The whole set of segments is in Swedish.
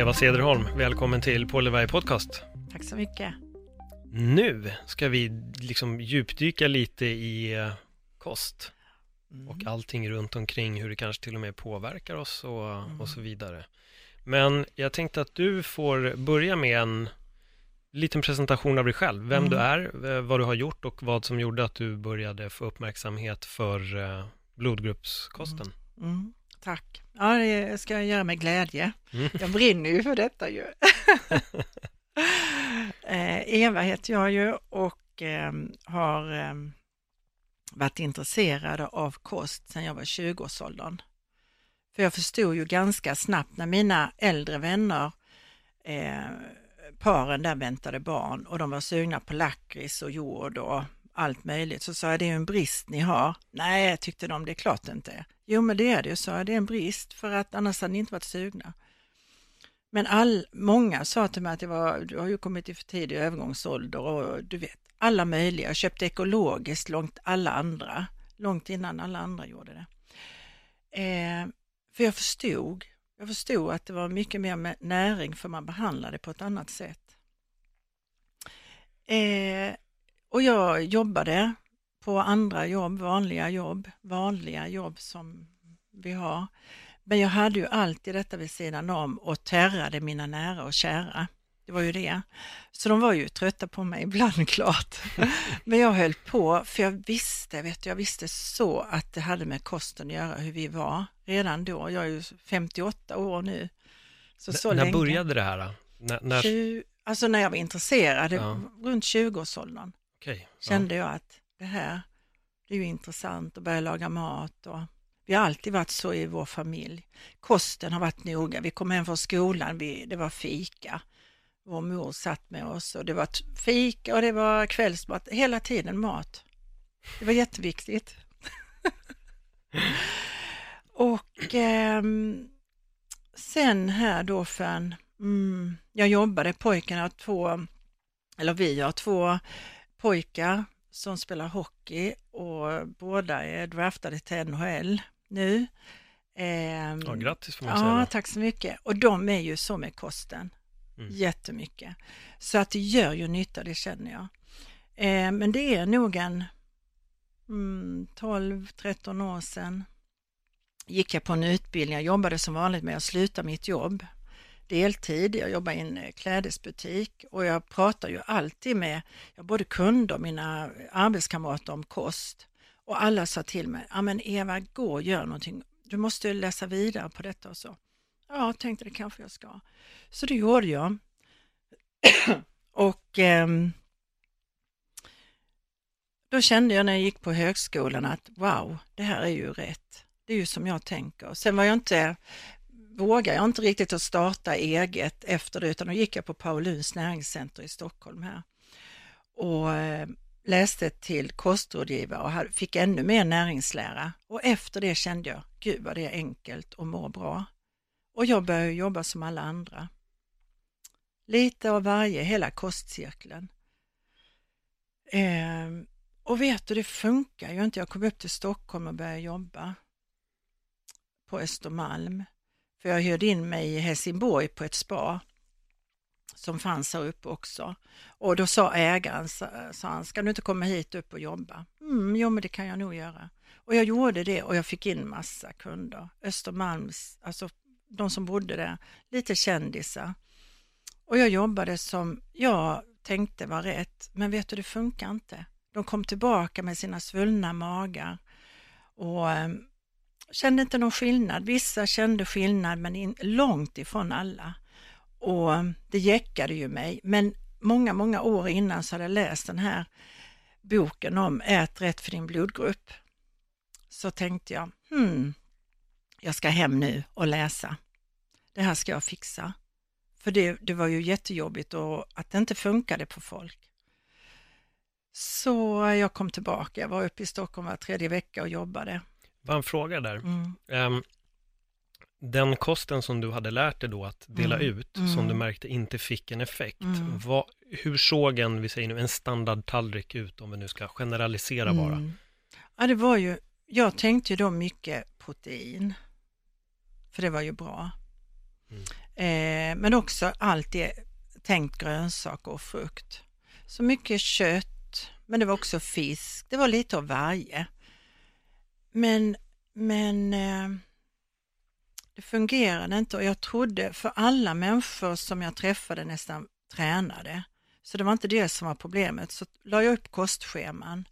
Eva Cederholm, välkommen till Polevaj Podcast. Tack så mycket. Nu ska vi liksom djupdyka lite i eh, kost och allting runt omkring hur det kanske till och med påverkar oss och, och så vidare. Men jag tänkte att du får börja med en liten presentation av dig själv, vem du är, eh, vad du har gjort och vad som gjorde att du började få uppmärksamhet för eh, blodgruppskosten. Mm, tack. Ja, det ska jag göra med glädje. Mm. Jag brinner ju för detta ju. eh, Eva heter jag ju och eh, har eh, varit intresserad av kost sedan jag var 20-årsåldern. För jag förstod ju ganska snabbt när mina äldre vänner, eh, paren där väntade barn och de var sugna på lakrits och jord och allt möjligt, så sa jag det är en brist ni har. Nej, tyckte de, det är klart inte. Jo, men det är det ju, sa jag, det är en brist för att annars hade ni inte varit sugna. Men all, många sa till mig att det var, du har ju kommit i för tidig övergångsålder och du vet, alla möjliga. Jag köpte ekologiskt långt alla andra, långt innan alla andra gjorde det. Eh, för jag förstod, jag förstod att det var mycket mer med näring för man behandlade på ett annat sätt. Eh, och jag jobbade på andra jobb, vanliga jobb, vanliga jobb som vi har. Men jag hade ju alltid detta vid sidan om och terrade mina nära och kära. Det var ju det. Så de var ju trötta på mig ibland klart. Men jag höll på för jag visste, vet du, jag visste så att det hade med kosten att göra, hur vi var redan då. Jag är ju 58 år nu. Så, så N- när länge. började det här? Då? När, när... 20, alltså när jag var intresserad, Ja. runt 20-årsåldern Okej, ja. kände jag att det här, det är ju intressant att börja laga mat och vi har alltid varit så i vår familj. Kosten har varit noga. Vi kom hem från skolan, vi, det var fika. Vår mor satt med oss och det var fika och det var kvällsmat. Hela tiden mat. Det var jätteviktigt. och eh, sen här då för en, mm, jag jobbade, pojkarna har två, eller vi har två pojkar som spelar hockey och båda är draftade till NHL nu. Ehm, ja, grattis får man Ja, säga. tack så mycket. Och de är ju så med kosten. Mm. Jättemycket. Så att det gör ju nytta, det känner jag. Eh, men det är nog en mm, 12-13 år sedan gick jag på en utbildning. Jag jobbade som vanligt med att sluta mitt jobb deltid. Jag jobbar i en eh, klädesbutik och jag pratar ju alltid med jag både kunder och mina arbetskamrater om kost. Och alla sa till mig, ja men Eva, gå och gör någonting. Du måste läsa vidare på detta och så. Ja, tänkte det kanske jag ska. Så det gjorde jag. och eh, då kände jag när jag gick på högskolan att wow, det här är ju rätt. Det är ju som jag tänker. Sen var jag inte, vågade jag inte riktigt att starta eget efter det, utan då gick jag på Pauluns näringscenter i Stockholm här. Och eh, läste till kostrådgivare och fick ännu mer näringslära. Och efter det kände jag, gud vad det är enkelt och mår bra. Och jag började jobba som alla andra. Lite av varje, hela kostcirkeln. Ehm, och vet du, det funkar ju inte. Jag kom upp till Stockholm och började jobba på Östermalm. För jag hyrde in mig i Helsingborg på ett spa som fanns här uppe också. Och då sa ägaren, sa han, ska du inte komma hit upp och jobba? Mm, jo, men det kan jag nog göra. Och jag gjorde det och jag fick in massa kunder. Östermalms, alltså de som bodde där, lite kändisar. Och jag jobbade som jag tänkte var rätt, men vet du, det funkar inte. De kom tillbaka med sina svullna magar och ehm, kände inte någon skillnad. Vissa kände skillnad, men in, långt ifrån alla. Och det jäckade ju mig, men många, många år innan så hade jag läst den här boken om Ät rätt för din blodgrupp. Så tänkte jag, hmm, jag ska hem nu och läsa. Det här ska jag fixa. För det, det var ju jättejobbigt och att det inte funkade på folk. Så jag kom tillbaka, jag var uppe i Stockholm var tredje vecka och jobbade. Bara en fråga där. Mm. Um, den kosten som du hade lärt dig då att dela Mm. ut, Mm. som du märkte inte fick en effekt. Mm. Vad, hur såg en, vi säger nu, en standardtallrik ut, om vi nu ska generalisera bara? Mm. Ja, det var ju, jag tänkte ju då mycket protein, för det var ju bra. Mm. Eh, men också allt det, tänkt grönsaker och frukt. Så mycket kött, men det var också fisk, det var lite av varje. Men, men eh, det fungerade inte och jag trodde, för alla människor som jag träffade nästan tränade, så det var inte det som var problemet. Så la jag upp kostscheman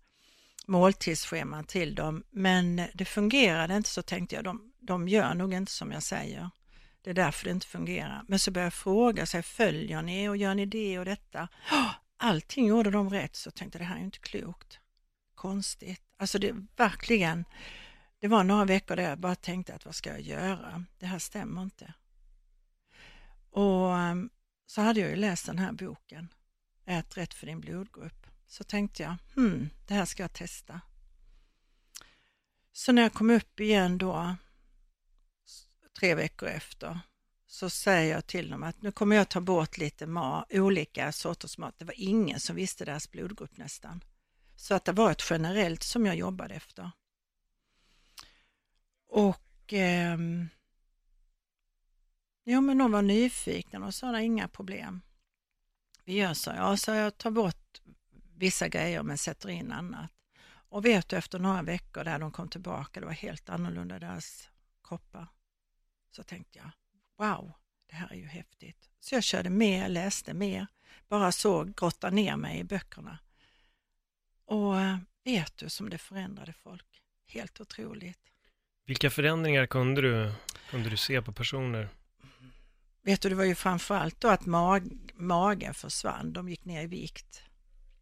måltidsscheman till dem, men det fungerade inte så tänkte jag, de, de gör nog inte som jag säger. Det är därför det inte fungerar. Men så började jag fråga sig, följer ni och gör ni det och detta? Allting gjorde de rätt, så tänkte jag, det här är ju inte klokt. Konstigt. Alltså det verkligen, det var några veckor där jag bara tänkte att vad ska jag göra? Det här stämmer inte. Och ehm, så hade jag ju läst den här boken, Ät rätt för din blodgrupp så tänkte jag, hmm, det här ska jag testa. Så när jag kom upp igen då, tre veckor efter, så säger jag till dem att nu kommer jag ta bort lite mat, olika sorters mat. Det var ingen som visste deras blodgrupp nästan. Så att det var ett generellt som jag jobbade efter. Och eh, ja, men de var nyfikna och sa det inga problem. Vi gör så, ja, så jag tar bort vissa grejer men sätter in annat. Och vet du efter några veckor där de kom tillbaka, det var helt annorlunda deras kroppar. Så tänkte jag, wow, det här är ju häftigt. Så jag körde mer, läste mer, bara så grotta ner mig i böckerna. Och eh, vet du som det förändrade folk. Helt otroligt. Vilka förändringar kunde du, kunde du se på personer? Vet du, det var ju framförallt då att mag, magen försvann, de gick ner i vikt.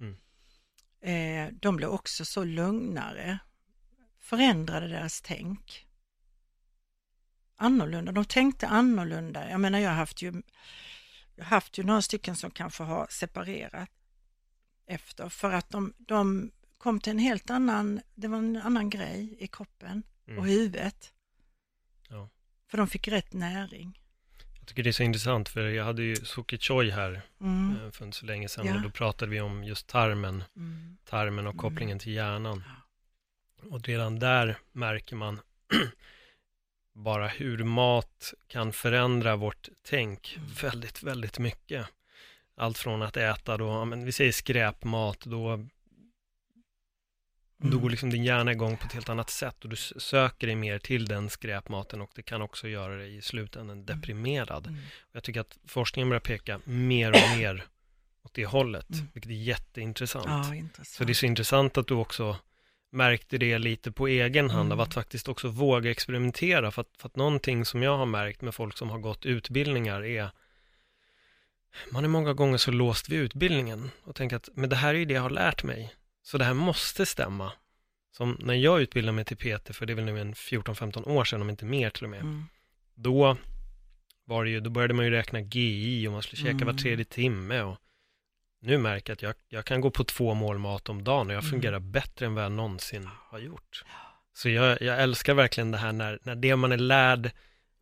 Mm. Eh, de blev också så lugnare, förändrade deras tänk. Annorlunda, de tänkte annorlunda. Jag menar, jag har haft ju, jag haft ju några stycken som kanske har separerat efter för att de, de kom till en helt annan, det var en annan grej i kroppen Mm. och huvudet. Ja. För de fick rätt näring. Jag tycker det är så intressant, för jag hade ju Suki Choi här Mm. eh, för inte så länge sedan Ja. och då pratade vi om just tarmen, Mm. tarmen och Mm. kopplingen till hjärnan. Och redan där märker man bara hur mat kan förändra vårt tänk Mm. väldigt, väldigt mycket. Allt från att äta då, men vi säger skräpmat, då, då Mm. går liksom din hjärna igång på ett helt annat sätt och du söker dig mer till den skräpmaten och det kan också göra dig i slutändan deprimerad. Mm. Jag tycker att forskningen börjar peka mer och mer åt det hållet, Mm. vilket är jätteintressant. Ja, intressant. Så det är så intressant att du också märkte det lite på egen hand av Mm. att faktiskt också våga experimentera. För att, för att någonting som jag har märkt med folk som har gått utbildningar är man är många gånger så låst vid utbildningen och tänker att men det här är ju det jag har lärt mig. Så det här måste stämma. Som när jag utbildade mig till PT, för det är väl nu en 14-15 år sedan, om inte mer till och med. Mm. Då var det ju, då började man ju räkna GI och man skulle käka var Mm. tredje timme och nu märker jag att jag, jag kan gå på två mål mat om dagen och jag Mm. fungerar bättre än vad jag någonsin har gjort. Så jag, jag älskar verkligen det här när, när det man är lärd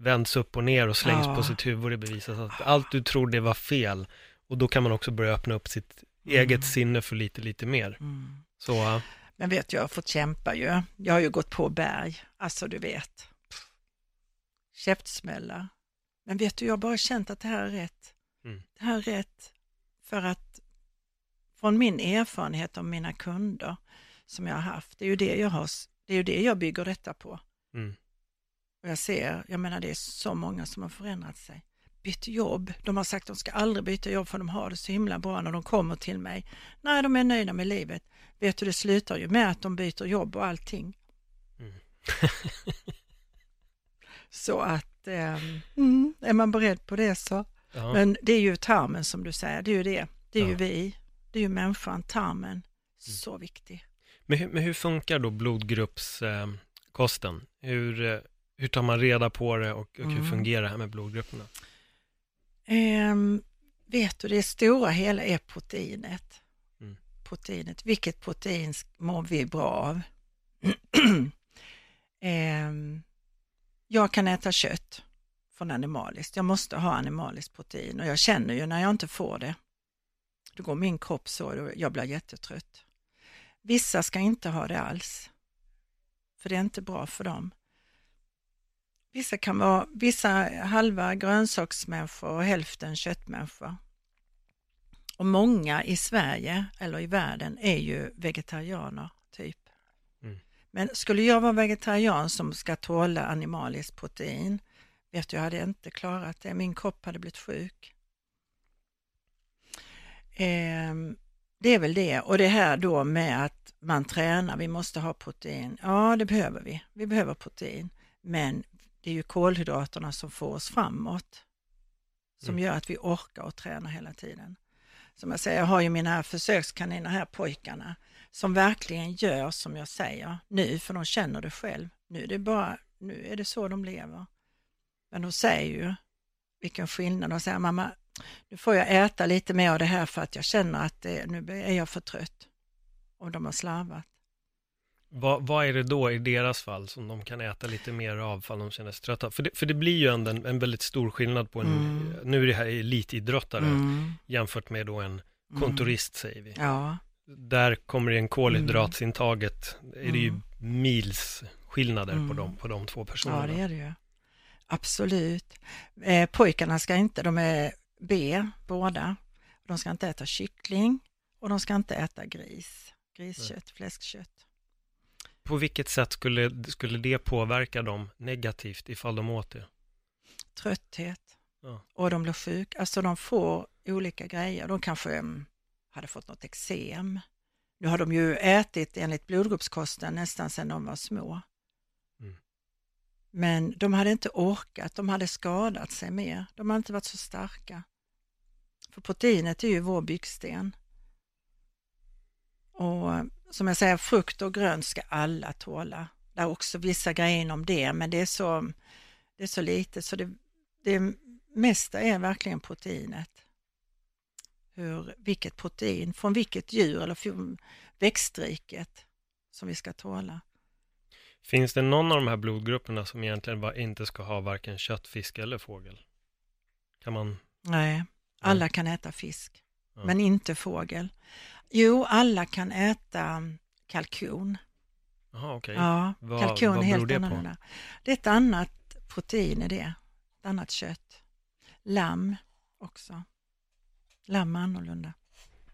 vänds upp och ner och slängs Ja. på sitt huvud och det bevisas att allt du trodde var fel och då kan man också börja öppna upp sitt Mm. eget sinne för lite, lite mer. Mm. Så Men vet du, jag har fått kämpa ju. Jag har ju gått på berg, alltså du vet. Käftsmällar. Men vet du, jag har bara känt att det här är rätt. Mm. Det här är rätt för att från min erfarenhet av mina kunder som jag har haft, det är ju det jag, har, det är ju det jag bygger detta på. mm, Och jag ser, jag menar det är så många som har förändrat sig. Bytt jobb, de har sagt att de ska aldrig byta jobb för de har det så himla bra när de kommer till mig. Nej, de är nöjda med livet. Vet du, det slutar ju med att de byter jobb och allting. Mm. så att, ehm, mm, är man beredd på det så. ja. Men det är ju tarmen som du säger, det är ju det. Det är Ja. ju vi, det är ju människan, tarmen. Så viktig. Men, hur- men hur funkar då blodgruppskosten? Eh, hur, eh, hur tar man reda på det och, och hur Mm. fungerar det här med blodgrupperna? Ehm, vet du, det stora hela är proteinet. Mm. Proteinet, vilket protein mår vi bra av? Ehm, jag kan äta kött från animaliskt. Jag måste ha animaliskt protein och jag känner ju när jag inte får det. Då går min kropp så, då- jag blir jättetrött. Vissa ska inte ha det alls. För det är inte bra för dem. Vissa kan vara, vissa halva grönsaksmänniskor och hälften köttmänniskor. Och många i Sverige eller i världen är ju vegetarianer, typ. Mm. Men skulle jag vara vegetarian som ska tåla animaliskt protein, vet du, jag hade inte klarat det. Min kropp hade blivit sjuk. Ehm, det är väl det. Och det här då med att man tränar, vi måste ha protein. Ja, det behöver vi. Vi behöver protein. Men det är ju kolhydraterna som får oss framåt. Som Mm. gör att vi orkar och träna hela tiden. Som jag säger, jag har ju mina försökskaniner här, pojkarna, som verkligen gör som jag säger nu, för de känner det själv. Nu är det bara, nu är det så de lever. Men de säger ju vilken skillnad. De säger, mamma, nu får jag äta lite mer av det här för att jag känner att det, nu är jag för trött. Och de har slarvat. Vad, vad är det då i deras fall som de kan äta lite mer av fall de känner sig trötta? För det, för det blir ju ändå en, en väldigt stor skillnad på en, Mm. nu är det här elitidrottare Mm. jämfört med då en Mm. kontorist säger vi. Ja, Där kommer det en kolhydratsintaget, är det ju Mm. mils skillnader på, Mm. de, på de två ja personerna. det är det ju. Absolut. Eh, pojkarna ska inte, de är B båda. De ska inte äta kyckling och de ska inte äta gris. Griskött, fläskkött. På vilket sätt skulle, skulle det påverka dem negativt ifall de åt det? Trötthet. Ja. Och de blir sjuka. Alltså de får olika grejer. De kanske mm, hade fått något eksem. Nu har de ju ätit enligt blodgruppskosten nästan sedan de var små. Mm. Men de hade inte orkat, de hade skadat sig mer. De hade inte varit så starka. För proteinet är ju vår byggsten. Och som jag säger, frukt och grönt ska alla tåla. Det är också vissa grejer inom det, men det är så, det är så lite så det, det mesta är verkligen proteinet. Hur, vilket protein, från vilket djur eller från växtriket som vi ska tåla. Finns det någon av de här blodgrupperna som egentligen inte ska ha varken kött, fisk eller fågel? Kan man... Nej, alla kan äta fisk, Ja. men inte fågel. Jo, alla kan äta kalkon. Jaha, okej. Ja, Vad- kalkon vad är helt det på? annorlunda. Det är ett annat protein i det, ett annat kött. Lamm också. Lamm är annorlunda.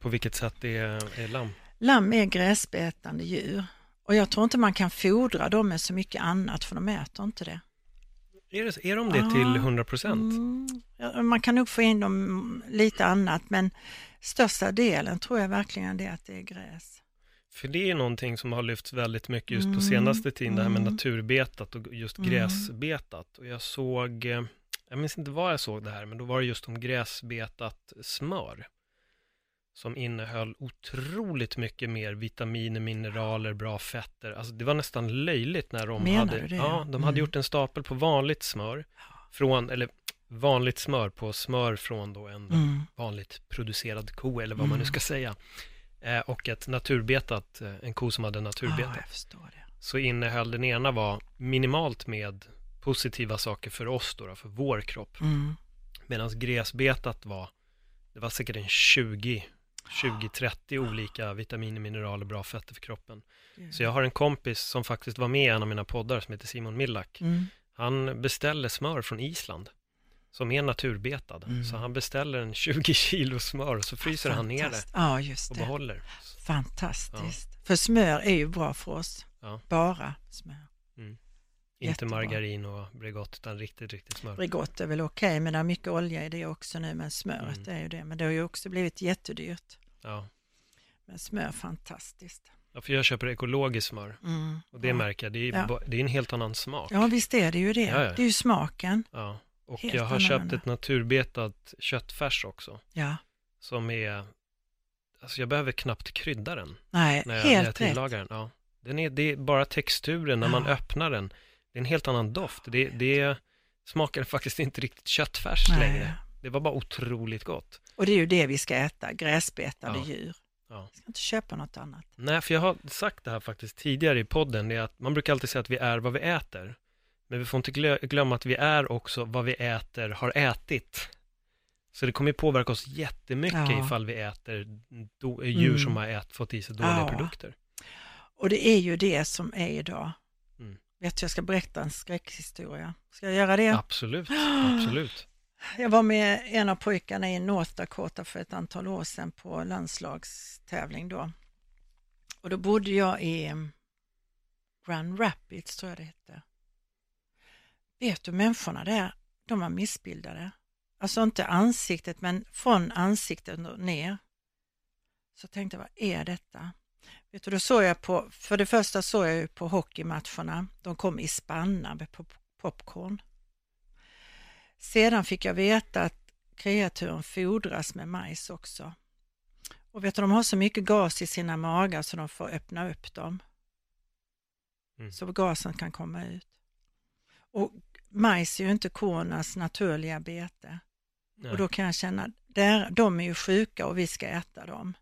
På vilket sätt är, är lamm? Lamm är gräsbetande djur och jag tror inte man kan fodra dem med så mycket annat för de äter inte det. Är, det, är de det till 100 procent? Mm, ja, man kan nog få in dem lite annat men största delen tror jag verkligen det är att det är gräs. För det är någonting som har lyfts väldigt mycket just på Mm, senaste tiden, det här med mm. naturbetat och just Mm. gräsbetat. Och jag såg, eh, jag minns inte var jag såg det här, men då var det just om gräsbetat smör. Som innehöll otroligt mycket mer vitaminer, mineraler, bra fetter. Alltså det var nästan löjligt när de Menar hade, ja, de hade Mm. gjort en stapel på vanligt smör. Från, eller vanligt smör på smör från då en Mm. vanligt producerad ko eller vad man nu Mm. ska säga. Eh, och ett naturbetat, eh, en ko som hade förstår det. Så innehöll den ena var minimalt med positiva saker för oss då, då för vår kropp. Mm. Medan gräsbetat var, det var säkert en 20, 20-30 olika vitaminer, mineraler, bra fetter för kroppen. Så jag har en kompis som faktiskt var med i en av mina poddar som heter Simon Millack. Mm. Han beställer smör från Island som är naturbetad. Mm. Så han beställer en 20 kilo smör och så fryser han ner det. Ja, just och det. behåller. Fantastiskt. För smör är ju bra för oss. Ja. Bara smör. Inte Jättebra. margarin och Bregott utan riktigt, riktigt smör. Bregott är väl okej, men det är mycket olja i det också nu, men smöret Mm. är ju det. Men det har ju också blivit jättedyrt. Ja. Men smör, fantastiskt. ja, för jag köper ekologiskt smör Mm. och det ja. märker jag, det är, Ja. det är en helt annan smak. Ja, visst är det ju det. Ja, ja. Det är ju smaken. Ja. Och Helt jag har köpt annorlunda. ett naturbetat köttfärs också Ja, som är alltså jag behöver knappt krydda den Nej, när jag, helt när jag rätt. tillagar den. Ja. den är, det är bara texturen när man Ja. öppnar den. Det är en helt annan doft. Det, det smakar faktiskt inte riktigt köttfärs Nej. längre. Det var bara otroligt gott. Och det är ju det vi ska äta, gräsbetande Ja. djur. Ja. Vi ska inte köpa något annat. Nej, för jag har sagt det här faktiskt tidigare i podden, det är att man brukar alltid säga att vi är vad vi äter. Men vi får inte glö- glömma att vi är också vad vi äter har ätit. Så det kommer påverka oss jättemycket Ja. ifall vi äter do- djur Mm. som har ät, fått i sig dåliga Ja. produkter. Och det är ju det som är idag. Mm. Vet du, jag ska berätta en skräckhistoria. Ska jag göra det? Absolut, absolut. Jag var med en av pojkarna i North Dakota för ett antal år sedan på landslagstävling då. Och då bodde jag i Grand Rapids, tror jag det hette. Vet du, människorna där, de var missbildade. Alltså inte ansiktet, men från ansiktet ner. Så tänkte jag, vad är detta? Vet du, då såg jag på, för det första såg jag ju på hockeymatcherna, de kom i spannar med pop- popcorn. Sedan fick jag veta att kreaturen fodras med majs också. Och vet du, de har så mycket gas i sina magar så de får öppna upp dem. Mm. Så gasen kan komma ut. Och majs är ju inte kornas naturliga bete. Nej. Och då kan jag känna, där, de är ju sjuka och vi ska äta dem.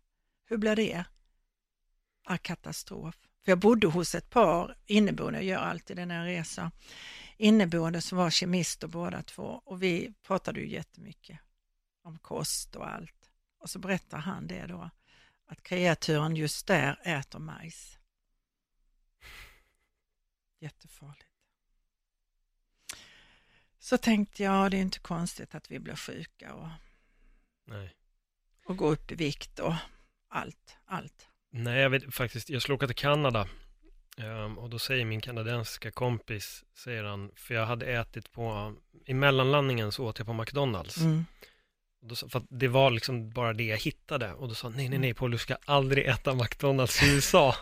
Hur blir det? Ah, katastrof. För jag bodde hos ett par inneboende, jag gör alltid det när jag reser, inneboende som var kemister båda två och vi pratade ju jättemycket om kost och allt. Och så berättar han det då, att kreaturen just där äter majs. Jättefarligt. Så tänkte jag, det är inte konstigt att vi blir sjuka och, Nej. och går upp i vikt och allt, allt. Nej, jag vet faktiskt, jag skulle åka till Kanada ehm, och då säger min kanadensiska kompis, säger han, för jag hade ätit på, i mellanlandningen så åt jag på McDonalds. Mm. Då, för det var liksom bara det jag hittade. Och då sa nej, nej, nej, Paul, du ska aldrig äta McDonalds i USA.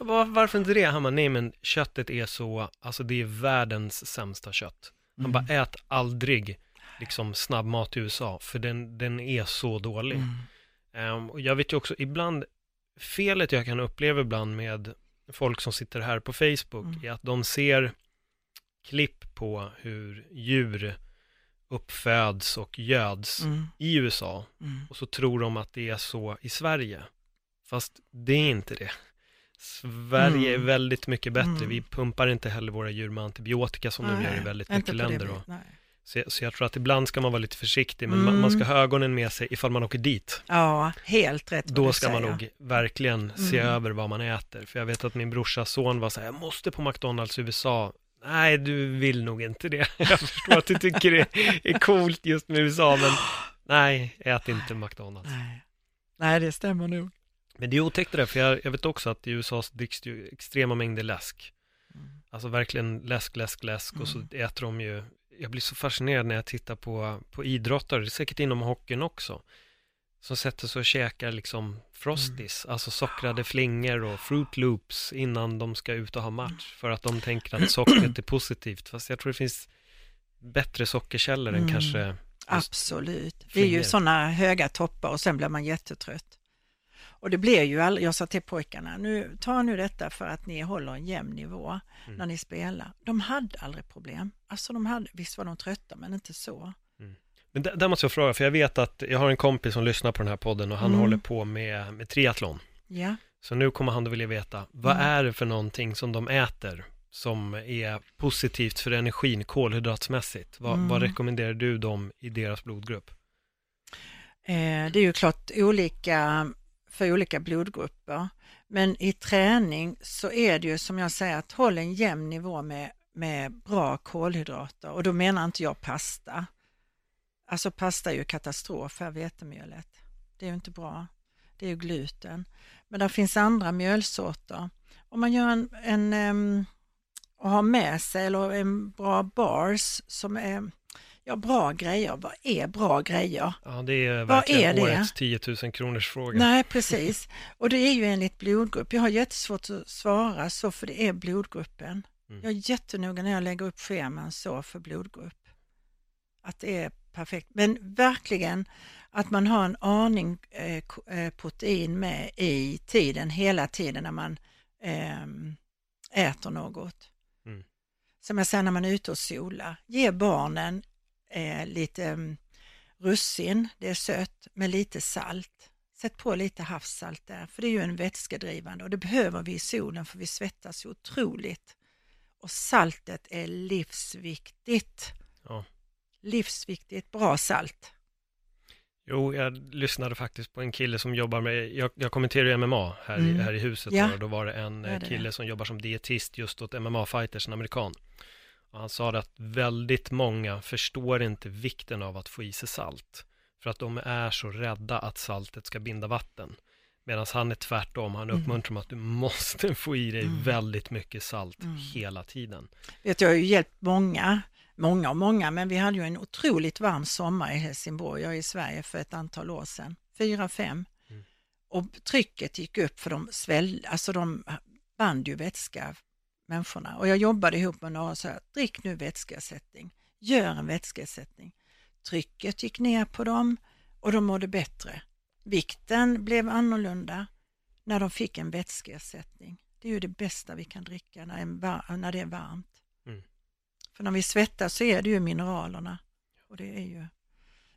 bara, varför inte det? Han bara, nej, men köttet är så, alltså det är världens sämsta kött. Han bara, ät aldrig liksom snabbmat i USA, för den, den är så dålig. Mm. Ehm, och jag vet ju också, ibland, felet jag kan uppleva ibland med folk som sitter här på Facebook Mm. är att de ser klipp på hur djur uppföds och göds Mm. i USA Mm. och så tror de att det är så i Sverige. Fast det är inte det. Sverige Mm. är väldigt mycket bättre. Mm. Vi pumpar inte heller våra djur med antibiotika som de Nej, gör i väldigt mycket det länder. Nej. så, jag- så jag tror att ibland ska man vara lite försiktig, men Mm. man, man ska ha ögonen med sig ifall man åker dit. Ja, helt rätt Då ska man säger. nog verkligen se Mm. över vad man äter. För jag vet att min brorsas son var så här, jag måste på McDonalds i USA. Nej, du vill nog inte det. Jag förstår att du tycker det är coolt just med USA, men nej, ät inte McDonalds. Nej. nej, det stämmer nog. Men det är otäckt det där, för jag, jag vet också att i USA så dricks det ju extrema mängder läsk. Mm. Alltså verkligen läsk, läsk, läsk och så Mm. äter de ju, jag blir så fascinerad när jag tittar på, på idrottare, det är säkert inom hockeyn också, som sätter sig och käkar liksom frosties, alltså sockrade flingor och fruit loops innan de ska ut och ha match, för att de tänker att sockret är positivt, fast jag tror det finns bättre sockerkällor än Mm. kanske Absolut. Det är ju sådana höga toppar och sen blir man jättetrött. Och det blir ju aldrig, jag sa till pojkarna, nu ta nu detta för att ni håller en jämn nivå Mm. när ni spelar. De hade aldrig problem. Alltså de hade, visst var de trötta men inte så. Men där, där måste jag fråga, för jag vet att jag har en kompis som lyssnar på den här podden och han Mm. håller på med, med triathlon. Ja, Så nu kommer han då vilja veta, vad Mm. är det för någonting som de äter som är positivt för energin kolhydratsmässigt? Vad, Mm. vad rekommenderar du dem i deras blodgrupp? eh, det är ju klart olika för olika blodgrupper. Men i träning så är det ju som jag säger att håll en jämn nivå med, med bra kolhydrater och då menar inte jag pasta. Alltså pasta är ju katastrof för vetemjölet. Det är ju inte bra. Det är ju gluten. Men det finns andra mjölsorter. Om man gör en, en um, och har med sig eller en bra bars som är ja, bra grejer. Vad är bra grejer? Ja, det är Vad verkligen är det? årets 10 000 kronors fråga. Nej, precis. Och det är ju enligt blodgrupp. Jag har jättesvårt att svara så för det är blodgruppen. Mm. Jag är jättenoga när jag lägger upp scheman så för blodgrupp. Att det är perfekt. Men verkligen att man har en aning eh, eh, protein med i tiden, hela tiden när man eh, äter något. Mm. Som jag säger när man är ute och solar, ge barnen eh, lite mm, russin, det är sött, med lite salt. Sätt på lite havssalt där, för det är ju en vätskedrivande och det behöver vi i solen för vi svettas så otroligt. Och saltet är livsviktigt. Ja. Livsviktigt, bra salt. Jo, jag lyssnade faktiskt på en kille som jobbar med, jag, jag kommenterar ju MMA här, i, Mm. här i huset Ja. och då var det en eh, det kille som jobbar som dietist just åt MMA-fighters, en amerikan. Och han sa att väldigt många förstår inte vikten av att få i sig salt. För att de är så rädda att saltet ska binda vatten. Medan han är tvärtom, han Mm. uppmuntrar dem att du måste få i dig Mm. väldigt mycket salt Mm. hela tiden. Vet, jag har ju hjälpt många, många och många, men vi hade ju en otroligt varm sommar i Helsingborg, jag är i Sverige för ett antal år sedan, fyra, fem. Mm. Och trycket gick upp för de svällde, alltså de band ju vätska, människorna. Och jag jobbade ihop med några och sa, drick nu vätskeersättning, gör en vätskeersättning. Trycket gick ner på dem och de mådde bättre. Vikten blev annorlunda när de fick en vätskeersättning. Det är ju det bästa vi kan dricka när, när det är varmt. Mm. För när vi svettas så är det ju mineralerna och det är ju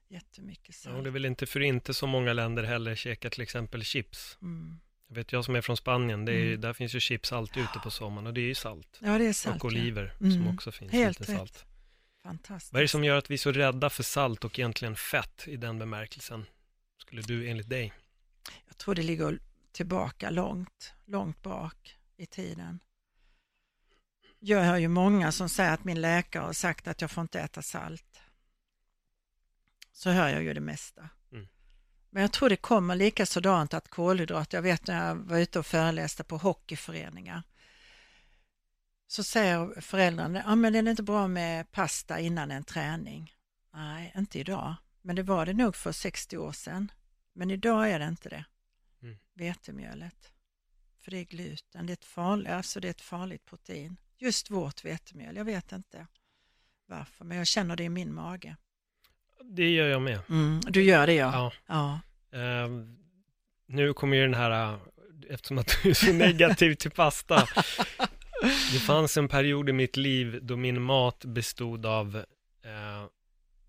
jättemycket Ja, och salt. det är väl inte för inte så många länder heller käkar till exempel chips. Mm. Jag vet jag som är från Spanien, det är, Mm. där finns ju chips alltid ute på sommaren och det är ju salt. Ja, det är salt. och ja. oliver Mm. som också finns Helt lite rätt. salt. Fantastiskt. Vad är det som gör att vi är så rädda för salt och egentligen fett i den bemärkelsen? Skulle du enligt dig? Jag tror det ligger tillbaka långt, långt bak i tiden. Jag hör ju många som säger att min läkare har sagt att jag får inte äta salt. Så hör jag ju det mesta. Men jag tror det kommer lika sådant att kolhydrat, jag vet när jag var ute och föreläste på hockeyföreningar, så säger föräldrarna, ja men är det inte bra med pasta innan en träning? Nej, inte idag, men det var det nog för 60 år sedan. Men idag är det inte det. Mm. Vetemjölet. För det är gluten, det är, ett farligt, alltså det är ett farligt protein. Just vårt vetemjöl, jag vet inte varför, men jag känner det i min mage. Det gör jag med. Mm, du gör det ja. Ja. ja. Eh, nu kommer ju den här, eh, eftersom att du är så negativ till pasta. Det fanns en period i mitt liv då min mat bestod av eh,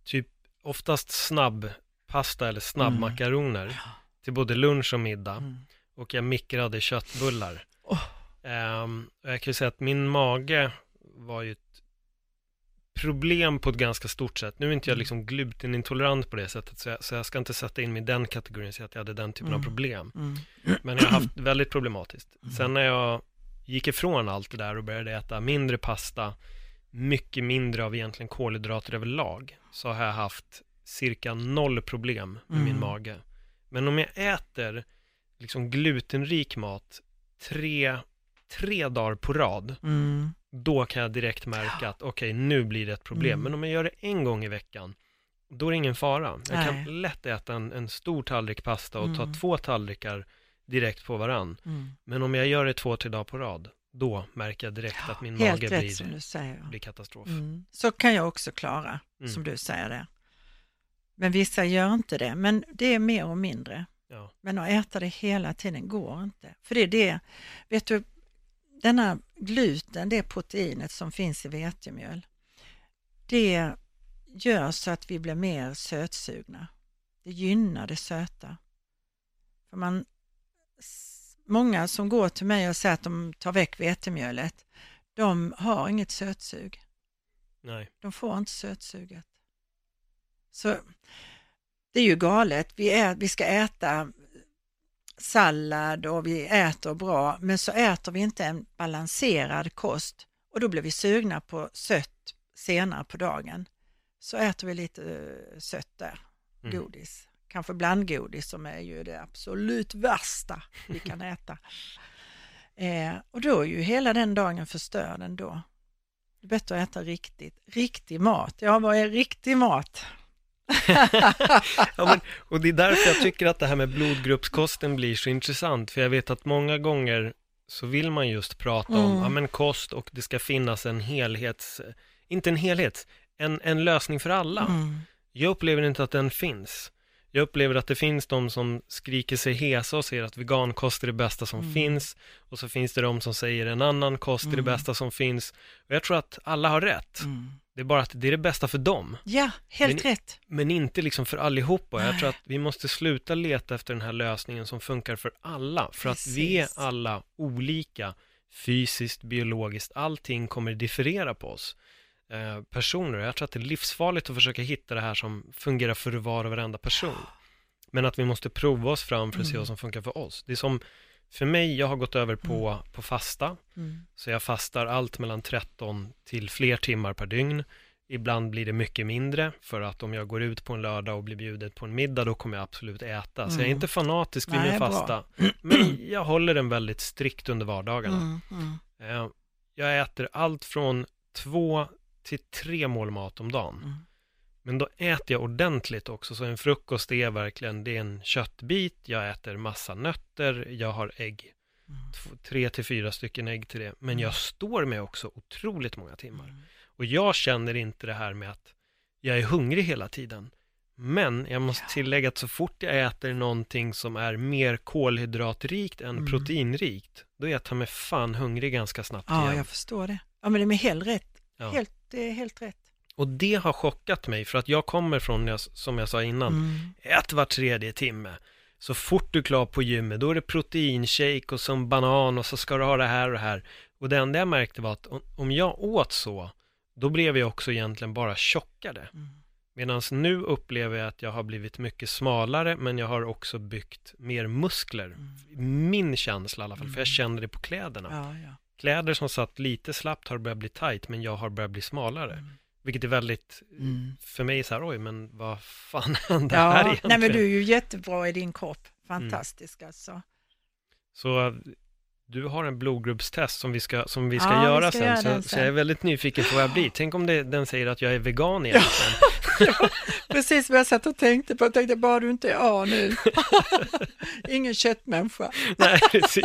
typ oftast snabb pasta eller snabbmakaroner till både lunch och middag. Mm. och jag mikrade köttbullar. Åh. Ehm, och jag kan ju säga att min mage var ju problem på ett ganska stort sätt. Nu är inte jag Mm. liksom glutenintolerant på det sättet, så jag, så jag ska inte sätta in mig i den kategorin och säga att jag hade den typen av Mm. problem. Mm. Men jag har haft väldigt problematiskt. Mm. Sen när jag gick ifrån allt det där och började äta mindre pasta, mycket mindre av egentligen kolhydrater överlag, så har jag haft cirka noll problem med min Mm. mage. Men om jag äter liksom glutenrik mat tre, tre dagar på rad, Mm. Då kan jag direkt märka att okej, nu blir det ett problem. Mm. Men om jag gör det en gång i veckan, då är det ingen fara. Jag Nej. kan lätt äta en, en stor tallrik pasta och ta Mm. två tallrikar direkt på varann. Mm. Men om jag gör det två, tre dagar på rad, då märker jag direkt att min mage rätt blir, blir katastrof. Mm. Så kan jag också klara, Mm. som du säger det. Men vissa gör inte det, men det är mer och mindre. Ja. Men att äta det hela tiden går inte. För det är det, vet du, denna gluten, det proteinet som finns i vetemjöl, det gör så att vi blir mer sötsugna. Det gynnar det söta. För man, många som går till mig och säger att de tar väck vetemjölet, de har inget sötsug. Nej. De får inte sötsuget. Så det är ju galet. Vi, ä, vi ska äta sallad och vi äter bra, men så äter vi inte en balanserad kost och då blir vi sugna på sött senare på dagen. Så äter vi lite eh, sött där, Mm. godis. Kanske blandgodis som är ju det absolut värsta vi kan äta. Eh, och då är ju hela den dagen förstörd ändå. Det är bättre att äta riktigt, riktig mat. Ja, vad är riktig mat? ja, men, och det är därför jag tycker att det här med blodgruppskosten blir så intressant, för jag vet att många gånger så vill man just prata om Mm. ja, men kost och det ska finnas en helhets, inte en helhet, en, en lösning för alla. Mm. Jag upplever inte att den finns. Jag upplever att det finns de som skriker sig hesa och säger att vegankost är det bästa som Mm. finns. Och så finns det de som säger en annan kost är det Mm. bästa som finns. Och jag tror att alla har rätt. Mm. Det är bara att det är det bästa för dem. Ja, helt Men- rätt. Men inte liksom för allihopa. Jag tror att vi måste sluta leta efter den här lösningen som funkar för alla. För att vi är Precis. alla olika. Fysiskt, biologiskt, allting kommer differera på oss. Eh, personer. Jag tror att det är livsfarligt att försöka hitta det här som fungerar för var och varenda person. Men att vi måste prova oss fram för att se Mm. vad som funkar för oss. Det är som, för mig, jag har gått över på, på fasta. Mm. Så jag fastar allt mellan 13 till fler timmar per dygn. Ibland blir det mycket mindre för att om jag går ut på en lördag och blir bjuden på en middag då kommer jag absolut äta. Så jag är Mm. inte fanatisk vid Nej, min bra. fasta. Men jag håller den väldigt strikt under vardagarna. Mm. Mm. Eh, Jag äter allt från två till tre mål mat om dagen. Mm. Men då äter jag ordentligt också, så en frukost är verkligen, det är en köttbit, jag äter massa nötter, jag har ägg. Mm. Två- Tre till fyra stycken ägg till det. Men jag står med också otroligt många timmar. Mm. Och jag känner inte det här med att jag är hungrig hela tiden. Men jag måste Ja. tillägga att så fort jag äter någonting som är mer kolhydratrikt än Mm. proteinrikt, då är jag ta mig fan hungrig ganska snabbt Ja, igen. jag förstår det. Ja, men det är helt rätt. Ja. Helt, det är helt rätt. Och det har chockat mig för att jag kommer från, som jag sa innan, Mm. ät var tredje timme. Så fort du är klar på gymmet, då är det proteinshake och som banan och så ska du ha det här och det här. Och det enda jag märkte var att om- jag åt så, då blev jag också egentligen bara tjockare. Mm. Medan nu upplever jag att jag har blivit mycket smalare, men jag har också byggt mer muskler. Mm. Min känsla i alla fall, för jag Mm. känner det på kläderna. Ja, ja. Kläder som satt lite slappt har börjat bli tight, men jag har börjat bli smalare. Mm. Vilket är väldigt, Mm. för mig så här, oj, men vad fan hände här Ja, egentligen? nej men du är ju jättebra i din kropp. Fantastisk alltså. Så äh, du har en blodgruppstest som vi ska, som vi ska Ja, vi göra ska sen, göra så, den så sen. jag är väldigt nyfiken på vad jag blir. Tänk om det, den säger att jag är vegan egentligen. Precis vad jag satt och tänkte på. Jag tänkte bara du inte är A nu. Ingen köttmänniska. Nej, precis.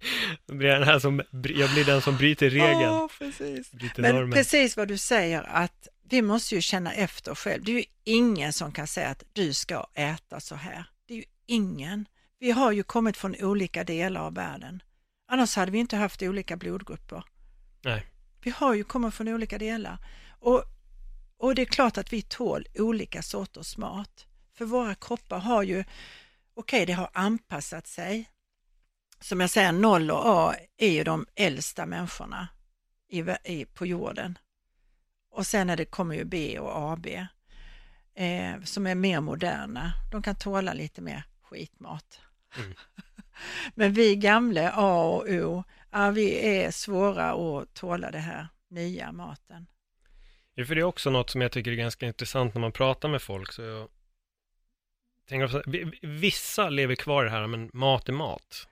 ACAST. Jag blir den, här som, jag blir den som bryter regeln. Ja, precis. Bryter Men normen. precis vad du säger att vi måste ju känna efter själv. Det är ju ingen som kan säga att du ska äta så här. Det är ju ingen. Vi har ju kommit från olika delar av världen. Annars hade vi inte haft olika blodgrupper. Nej. Vi har ju kommit från olika delar. Och, och det är klart att vi tål olika sorters mat. För våra kroppar har ju, okej det har anpassat sig. Som jag säger, 0 och A är ju de äldsta människorna i, i, på jorden. Och sen är det, kommer ju B och AB eh, som är mer moderna. De kan tåla lite mer skitmat. Mm. Men vi gamla A och O, ja, vi är svåra att tåla det här nya maten. Ja, för det är också något som jag tycker är ganska intressant när man pratar med folk. Så jag tänker vissa lever kvar i det här, men mat är mat.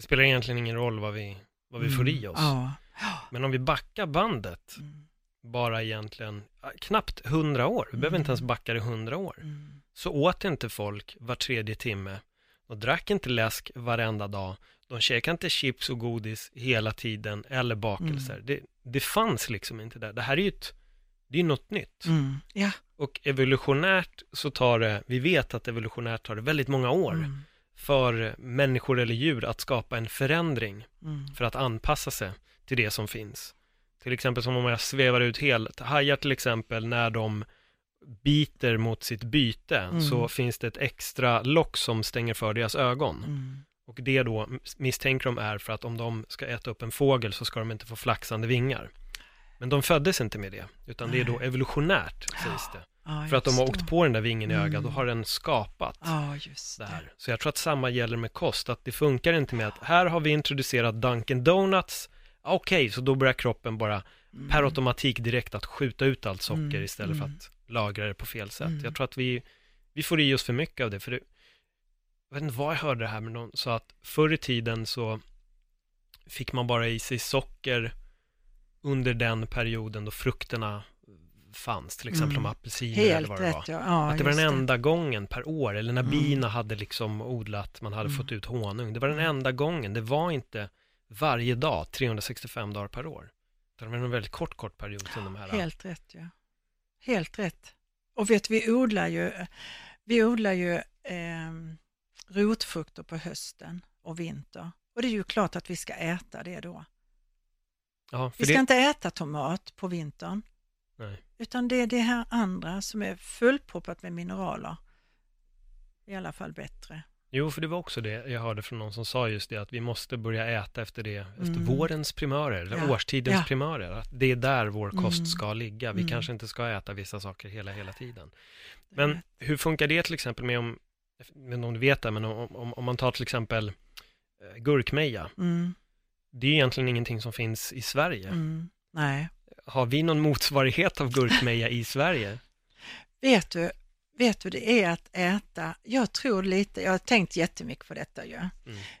Det spelar egentligen ingen roll vad vi, vad vi får i oss. Mm. Ja. Men om vi backar bandet, Mm. bara egentligen knappt hundra år, vi behöver inte ens backa det hundra år, Mm. så åt inte folk var tredje timme. De drack inte läsk varenda dag. De käkade inte chips och godis hela tiden eller bakelser. Mm. Det, det fanns liksom inte där. Det här är ju ett, det är något nytt. Mm. Ja. Och evolutionärt så tar det, vi vet att evolutionärt tar det väldigt många år Mm. För människor eller djur att skapa en förändring Mm. för att anpassa sig till det som finns. Till exempel som om jag svävar ut helt. Hajar till exempel när de biter mot sitt byte Mm. så finns det ett extra lock som stänger för deras ögon. Mm. Och det då misstänker de är för att om de ska äta upp en fågel så ska de inte få flaxande vingar. Men de föddes inte med det, utan det är då evolutionärt, sägs det. Ja, För att de har åkt det. på den där vingen i ögat, Mm. då har den skapat Ja, just det här. Så jag tror att samma gäller med kost, att det funkar inte med att här har vi introducerat Dunkin Donuts, okej, så då börjar kroppen bara per automatik direkt att skjuta ut allt socker Mm, istället för mm. att lagra det på fel sätt. Mm. Jag tror att vi, vi får i oss för mycket av det, för det, jag vet inte vad jag hörde det här, men någon sa att förr i tiden så fick man bara i sig socker under den perioden då frukterna fanns, till exempel Mm. om apelsiner eller Helt vad det var. rätt, ja. ja Att det var den enda gången per år, eller när Mm. bina hade liksom odlat, man hade Mm. fått ut honung. Det var den enda gången, det var inte varje dag, 365 dagar per år. Det var en väldigt kort, kort period sedan de här... Helt rätt, ja. Helt rätt. Och vet vi odlar ju, vi odlar ju eh, rotfrukter på hösten och vinter. Och det är ju klart att vi ska äta det då. Ja, Vi ska det... inte äta tomat på vintern. Nej. Utan det är det här andra som är fullproppat med mineraler. I alla fall bättre. Jo, för det var också det jag hörde från någon som sa just det, att vi måste börja äta efter det, efter Mm. vårens primörer, eller Ja, årstidens ja. primörer. Att det är där vår kost Mm. ska ligga. Vi Mm. kanske inte ska äta vissa saker hela, hela tiden. Men hur funkar det till exempel med om, jag vet inte om du vet det, men om, om, om man tar till exempel eh, gurkmeja. Mm, Det är egentligen ingenting som finns i Sverige. mm, nej. Har vi någon motsvarighet av gurkmeja i Sverige? Vet du, vet du, det är att äta, jag tror lite, jag har tänkt jättemycket på detta ju. Mm.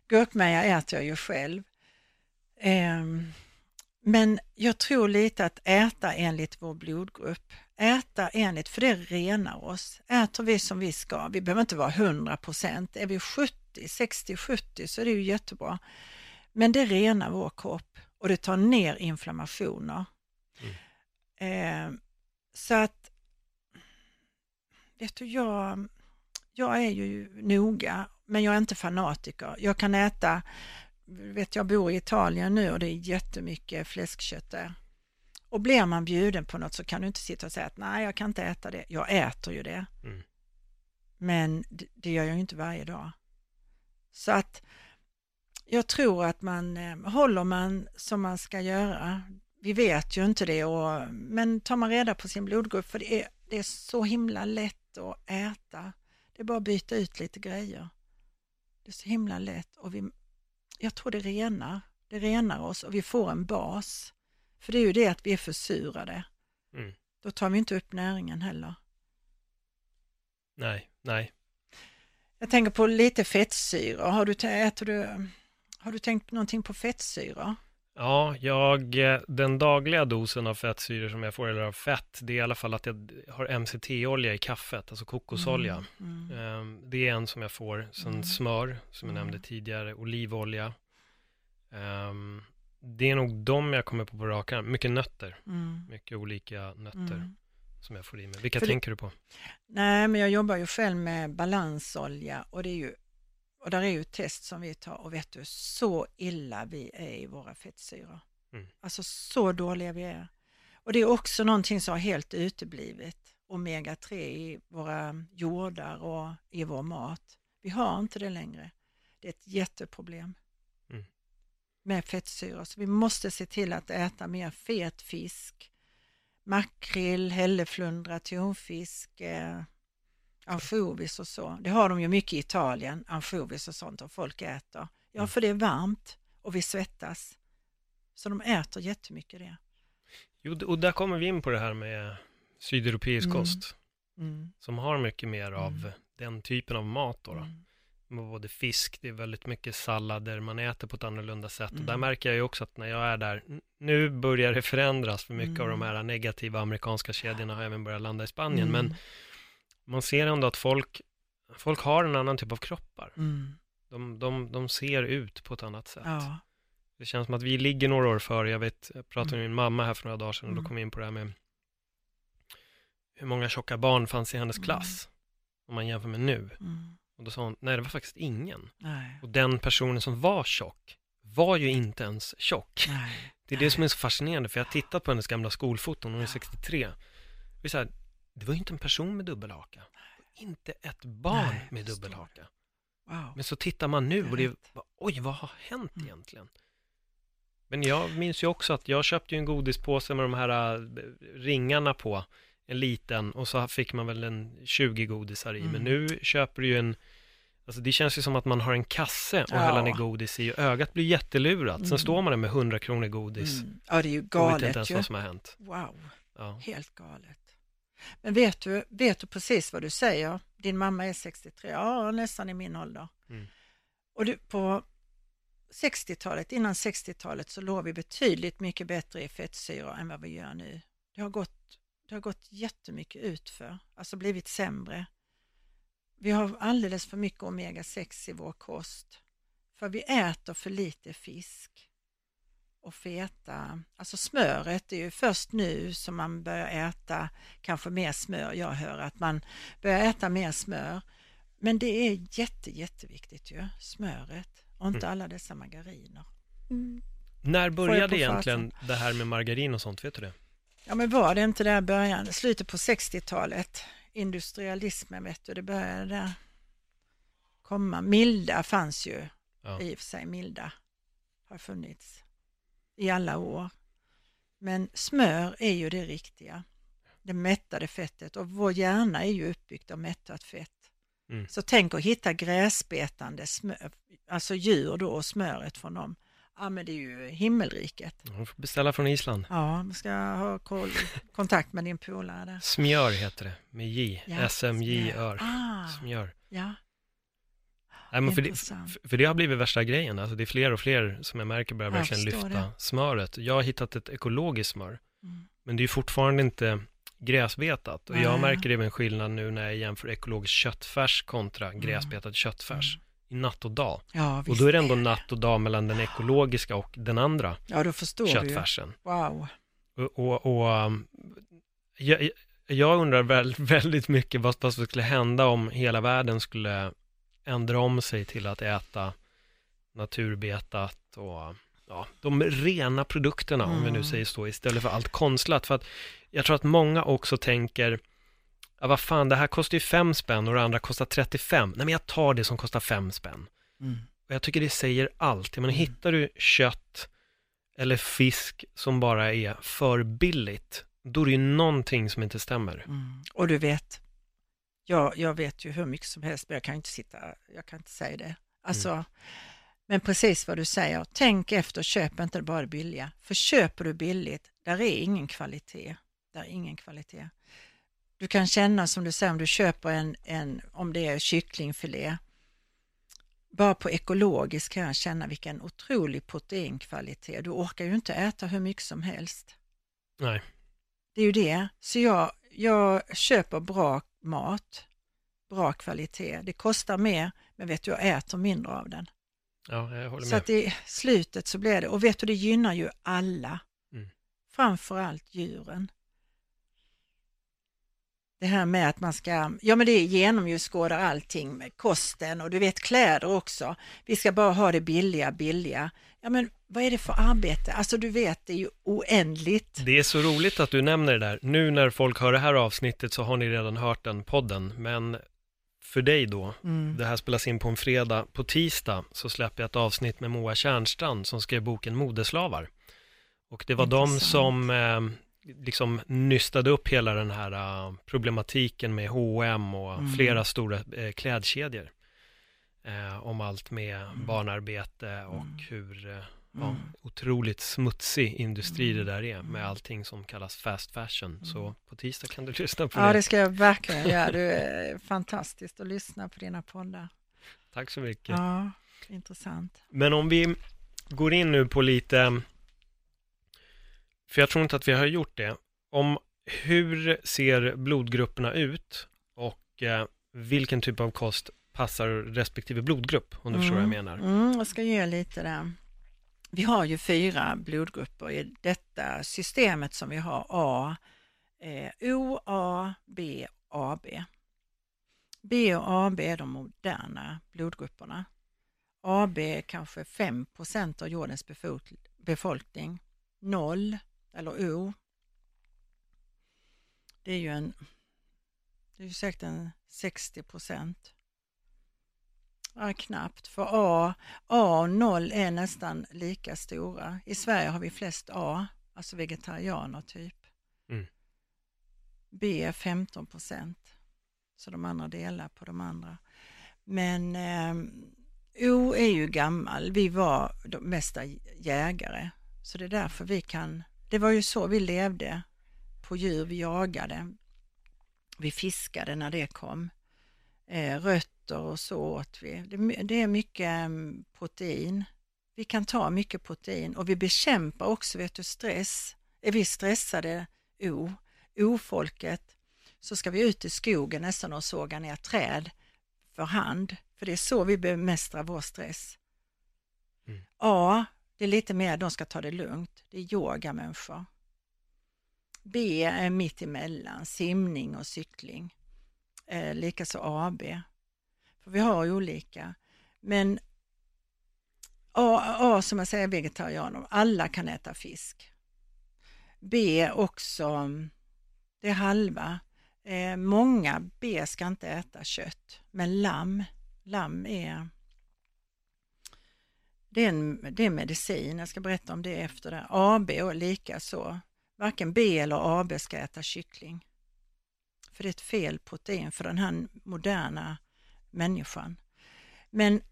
Gurkmeja äter jag ju själv. Ehm, men jag tror lite att äta enligt vår blodgrupp, äta enligt, för det renar oss. Äter vi som vi ska, vi behöver inte vara 100 procent, är vi 70, 60, 70 så är det ju jättebra. Men det renar vår kropp och det tar ner inflammationer. Ehm, så att, vet du, jag, jag är ju noga, men jag är inte fanatiker. Jag kan äta, vet jag bor i Italien nu och det är jättemycket fläskkött där. Och blir man bjuden på något så kan du inte sitta och säga att nej, jag kan inte äta det. Jag äter ju det. Mm. Men det, det gör jag ju inte varje dag. Så att jag tror att man eh, håller man som man ska göra. Vi vet ju inte det, och, men tar man reda på sin blodgrupp, för det är, det är så himla lätt att äta. Det är bara att byta ut lite grejer. Det är så himla lätt och vi, jag tror det renar. Det renar oss och vi får en bas. För det är ju det att vi är försurade. Mm. Då tar vi inte upp näringen heller. Nej, nej. Jag tänker på lite fettsyror. Har du, äter du, har du tänkt någonting på fettsyror? Ja, jag, eh, den dagliga dosen av fettsyror som jag får, eller av fett, det är i alla fall att jag har MCT-olja i kaffet, alltså kokosolja. Mm. Ehm, Det är en som jag får, sen Mm. smör, som jag Mm. nämnde tidigare, olivolja. Ehm, Det är nog de jag kommer på på rak arm. Mycket nötter, Mm. mycket olika nötter Mm. som jag får i mig. Vilka För det- tänker du på? Nej, men jag jobbar ju själv med balansolja och det är ju och där är ju ett test som vi tar och vet du så illa vi är i våra fettsyror. Mm. Alltså så dåliga vi är. Och det är också någonting som har helt uteblivit. Omega-3 i våra jordar och i vår mat. Vi har inte det längre. Det är ett jätteproblem Mm. med fettsyror. Så vi måste se till att äta mer fet fisk, makrill, hälleflundra, tonfisk, eh, ansjovis och så. Det har de ju mycket i Italien, ansjovis och sånt och folk äter. Ja, Mm. för det är varmt och vi svettas. Så de äter jättemycket det. Jo, och där kommer vi in på det här med sydeuropeisk Mm. kost, Mm. som har mycket mer av Mm. den typen av mat. Då, då. Mm. Både fisk, det är väldigt mycket sallader, man äter på ett annorlunda sätt. Och där Mm. märker jag ju också att när jag är där, nu börjar det förändras, för mycket av de här negativa amerikanska kedjorna har även börjat landa i Spanien. Men. Man ser ändå att folk, folk har en annan typ av kroppar. Mm. De, de, de ser ut på ett annat sätt. Ja. Det känns som att vi ligger några år före. Jag vet, jag pratade med Mm. min mamma här för några dagar sedan och då Mm. kom vi in på det här med hur många tjocka barn fanns i hennes Mm. klass. Om man jämför med nu. Och då sa hon, nej det var faktiskt ingen. Nej. Och den personen som var tjock var ju inte ens tjock. Nej. Det är det som är så fascinerande, för jag har tittat på hennes gamla skolfoton, hon är Ja. 63. Det, är så här, det var ju inte en person med dubbelhaka. Inte ett barn Nej, med dubbelhaka. Wow. Men så tittar man nu och det är, oj vad har hänt Mm. egentligen? Men jag minns ju också att jag köpte ju en godispåse med de här äh, ringarna på, en liten, och så fick man väl en 20 godisar i. Men Mm. nu köper du ju en, alltså det känns ju som att man har en kasse och Ja. häller ner godis i, och ögat blir jättelurat. Sen Mm. står man där med 100 kronor godis Mm. Ja, det är ju och vet inte galet ens ju. vad som har hänt. Wow, Ja. helt galet. Men vet du, vet du precis vad du säger? Din mamma är 63, ja nästan i min ålder. Mm. Och du, på 60-talet, innan 60-talet så låg vi betydligt mycket bättre i fettsyror än vad vi gör nu. Det har gått, det har gått jättemycket utför, alltså blivit sämre. Vi har alldeles för mycket omega-6 i vår kost. För vi äter för lite fisk och feta. Alltså smöret är ju först nu som man börjar äta kanske mer smör. Jag hör att man börjar äta mer smör. Men det är jätte, jätteviktigt ju, smöret och inte alla dessa margariner. När jag började egentligen det här med margarin och sånt, vet du det? Ja men var det inte där början, slutet på 60-talet, industrialismen vet du, det började där komma. Milda fanns ju Ja. i och för sig, milda har funnits i alla år. Men smör är ju det riktiga, det mättade fettet och vår hjärna är ju uppbyggd av mättat fett. Mm. Så tänk att hitta gräsbetande smör, alltså djur då och smöret från dem. Ja men det är ju himmelriket. Man får beställa från Island. Ja, man ska ha koll, kontakt med din polare där. Smjör heter det, med J. Ja, SMJ-ör. Ah, Smjör. ja. Nej, men för, det, för det har blivit värsta grejen. Alltså det är fler och fler som jag märker börjar Jag verkligen lyfta det. smöret. Jag har hittat ett ekologiskt smör, Mm. men det är fortfarande inte gräsbetat. Och jag Nej. märker även skillnad nu när jag jämför ekologisk köttfärs kontra gräsbetad köttfärs. I natt och dag. Ja, Och då är det ändå är natt och dag mellan den ekologiska och den andra Ja, då förstår du köttfärsen. Wow. Och, och, och um, jag, jag undrar väl, väldigt mycket vad, vad som skulle hända om hela världen skulle ändra om sig till att äta naturbetat och ja, de rena produkterna, om vi nu Mm. säger så, istället för allt konstlat. För att jag tror att många också tänker, ja vad fan, det här kostar ju fem spänn och det andra kostar 35. Nej men jag tar det som kostar fem spänn. Mm. Och jag tycker det säger allt. Jag menar, hittar du kött eller fisk som bara är för billigt, då är det ju någonting som inte stämmer. Mm. Och du vet, jag, jag vet ju hur mycket som helst, men jag kan inte sitta, jag kan inte säga det. Alltså, Mm. men precis vad du säger, tänk efter, köp inte bara det billiga. För köper du billigt, där är ingen kvalitet. Där är ingen kvalitet. Du kan känna som du säger, om du köper en, en om det är kycklingfilé, bara på ekologiskt kan jag känna vilken otrolig proteinkvalitet. Du orkar ju inte äta hur mycket som helst. Nej. Det är ju det. Så jag, jag köper bra mat, bra kvalitet. Det kostar mer, men vet du, jag äter mindre av den. Ja, jag håller Så med. att i slutet så blir det, och vet du, det gynnar ju alla. Mm. Framförallt djuren. Det här med att man ska, ja men det genomskådar allting med kosten och du vet kläder också. Vi ska bara ha det billiga, billiga. Ja men vad är det för arbete? Alltså du vet, det är ju oändligt. Det är så roligt att du nämner det där. Nu när folk hör det här avsnittet så har ni redan hört den podden, men för dig då, Mm. det här spelas in på en fredag, på tisdag så släpper jag ett avsnitt med Moa Tjärnstrand som skrev boken Modeslavar. Och det var de Intressant. som eh, liksom nystade upp hela den här eh, problematiken med H&M och Mm. flera stora eh, klädkedjor. Eh, om allt med barnarbete och Mm. hur eh, ja, Mm. otroligt smutsig industri det Mm. där är med Mm. allting som kallas fast fashion. Så på tisdag kan du lyssna på Ja, det. det ska jag verkligen göra. Det är fantastiskt att lyssna på dina poddar. Tack så mycket. Ja, intressant. Men om vi går in nu på lite, för jag tror inte att vi har gjort det, om hur ser blodgrupperna ut och eh, vilken typ av kost passar respektive blodgrupp, om du förstår vad jag menar. Mm, jag ska ge lite där. Vi har ju fyra blodgrupper i detta systemet som vi har A, eh, O, A, B, AB. B och AB är de moderna blodgrupperna. AB är kanske 5% av jordens befolkning. Noll, eller O, det är ju en, det är ju säkert en 60 procent. Ja, knappt, för A, A och noll är nästan lika stora. I Sverige har vi flest A, alltså vegetarianer typ. Mm. B är 15 procent, så de andra delar på de andra. Men eh, O är ju gammal, vi var de mesta jägare, så det är därför vi kan, det var ju så vi levde på djur, vi jagade, vi fiskade när det kom. Eh, rötter och så åt vi. Det, det är mycket mm, protein. Vi kan ta mycket protein och vi bekämpar också, vet du, stress. Är vi stressade, O, O-folket, så ska vi ut i skogen nästan och såga ner träd för hand. För det är så vi bemästrar vår stress. Mm. A, det är lite mer, de ska ta det lugnt. Det är yogamänniskor. B är mitt emellan, simning och cykling. Eh, Likaså AB. För vi har olika. Men A, A som jag säger vegetarianer, alla kan äta fisk. B också, det är halva. Eh, många B ska inte äta kött, men lamm, lamm är det är, en, det är medicin, jag ska berätta om det efter det. AB och lika så. Varken B eller AB ska äta kyckling. För det är ett fel protein för den här moderna människan. Men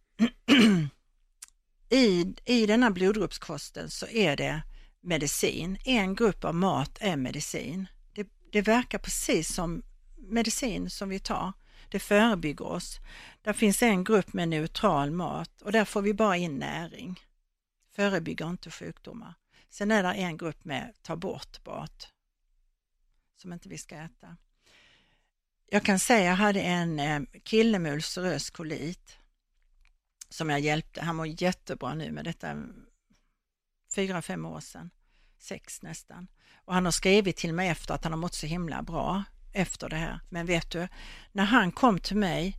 i, i denna blodgruppskosten så är det medicin. En grupp av mat är medicin. Det, det verkar precis som medicin som vi tar. Det förebygger oss. Där finns en grupp med neutral mat och där får vi bara in näring. Förebygger inte sjukdomar. Sen är det en grupp med ta bort mat som inte vi ska äta. Jag kan säga jag hade en eh, kille med ulcerös kolit som jag hjälpte. Han mår jättebra nu med detta mm, fyra, fem år sedan, sex nästan. Och han har skrivit till mig efter att han har mått så himla bra efter det här. Men vet du, när han kom till mig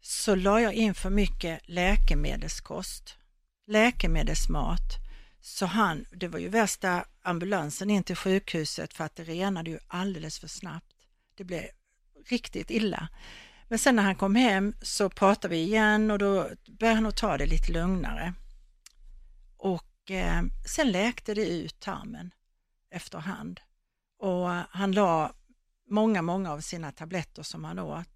så la jag in för mycket läkemedelskost, läkemedelsmat. Så han, det var ju värsta ambulansen in till sjukhuset för att det renade ju alldeles för snabbt. Det blev riktigt illa. Men sen när han kom hem så pratade vi igen och då började han att ta det lite lugnare. Och eh, sen läkte det ut tarmen efterhand. Och han la många, många av sina tabletter som han åt.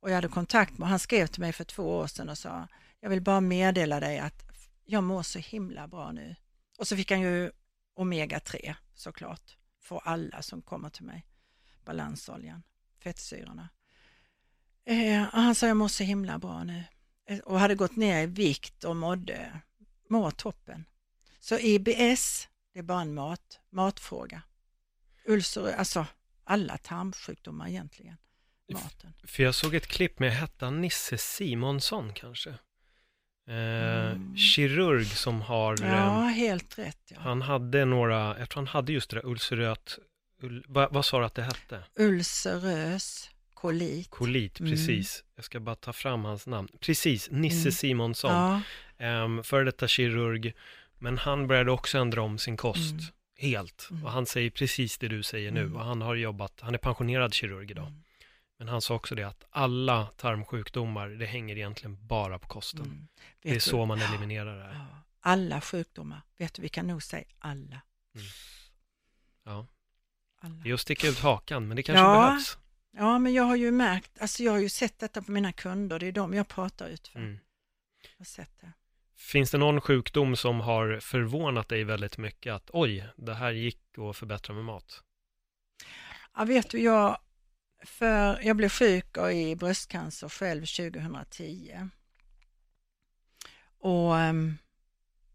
Och jag hade kontakt med, han skrev till mig för två år sedan och sa, jag vill bara meddela dig att jag mår så himla bra nu. Och så fick han ju omega-3 såklart, för alla som kommer till mig. Balansoljan, fettsyrorna. Eh, han sa, jag mår så himla bra nu. Eh, och hade gått ner i vikt och mådde, mår toppen. Så IBS, det är bara en mat, matfråga. Ulcer, alltså alla tarmsjukdomar egentligen. Maten. För jag såg ett klipp med, hette Nisse Simonsson kanske? Eh, mm. Kirurg som har... Ja, eh, helt rätt. Ja. Han hade några, jag tror han hade just det där ulceröt, ul, vad, vad sa du att det hette? Ulcerös kolit. Kolit, mm. precis. Mm. Jag ska bara ta fram hans namn. Precis, Nisse mm. Simonsson. Ja. Eh, före detta kirurg. Men han började också ändra om sin kost. Mm helt. Mm. Och han säger precis det du säger nu. Mm. Och han har jobbat, han är pensionerad kirurg idag. Mm. Men han sa också det att alla tarmsjukdomar, det hänger egentligen bara på kosten. Mm. Det är du? så man eliminerar det här. Alla sjukdomar, vet du, vi kan nog säga alla. Mm. Ja. Alla. Att sticka ut hakan, men det kanske ja. behövs. Ja, men jag har ju märkt, alltså jag har ju sett detta på mina kunder, det är de jag pratar ut för. Mm. Jag sett det. Finns det någon sjukdom som har förvånat dig väldigt mycket att oj, det här gick att förbättra med mat? Ja, vet du, jag, för jag blev sjuk i bröstcancer själv 2010. Och, ehm,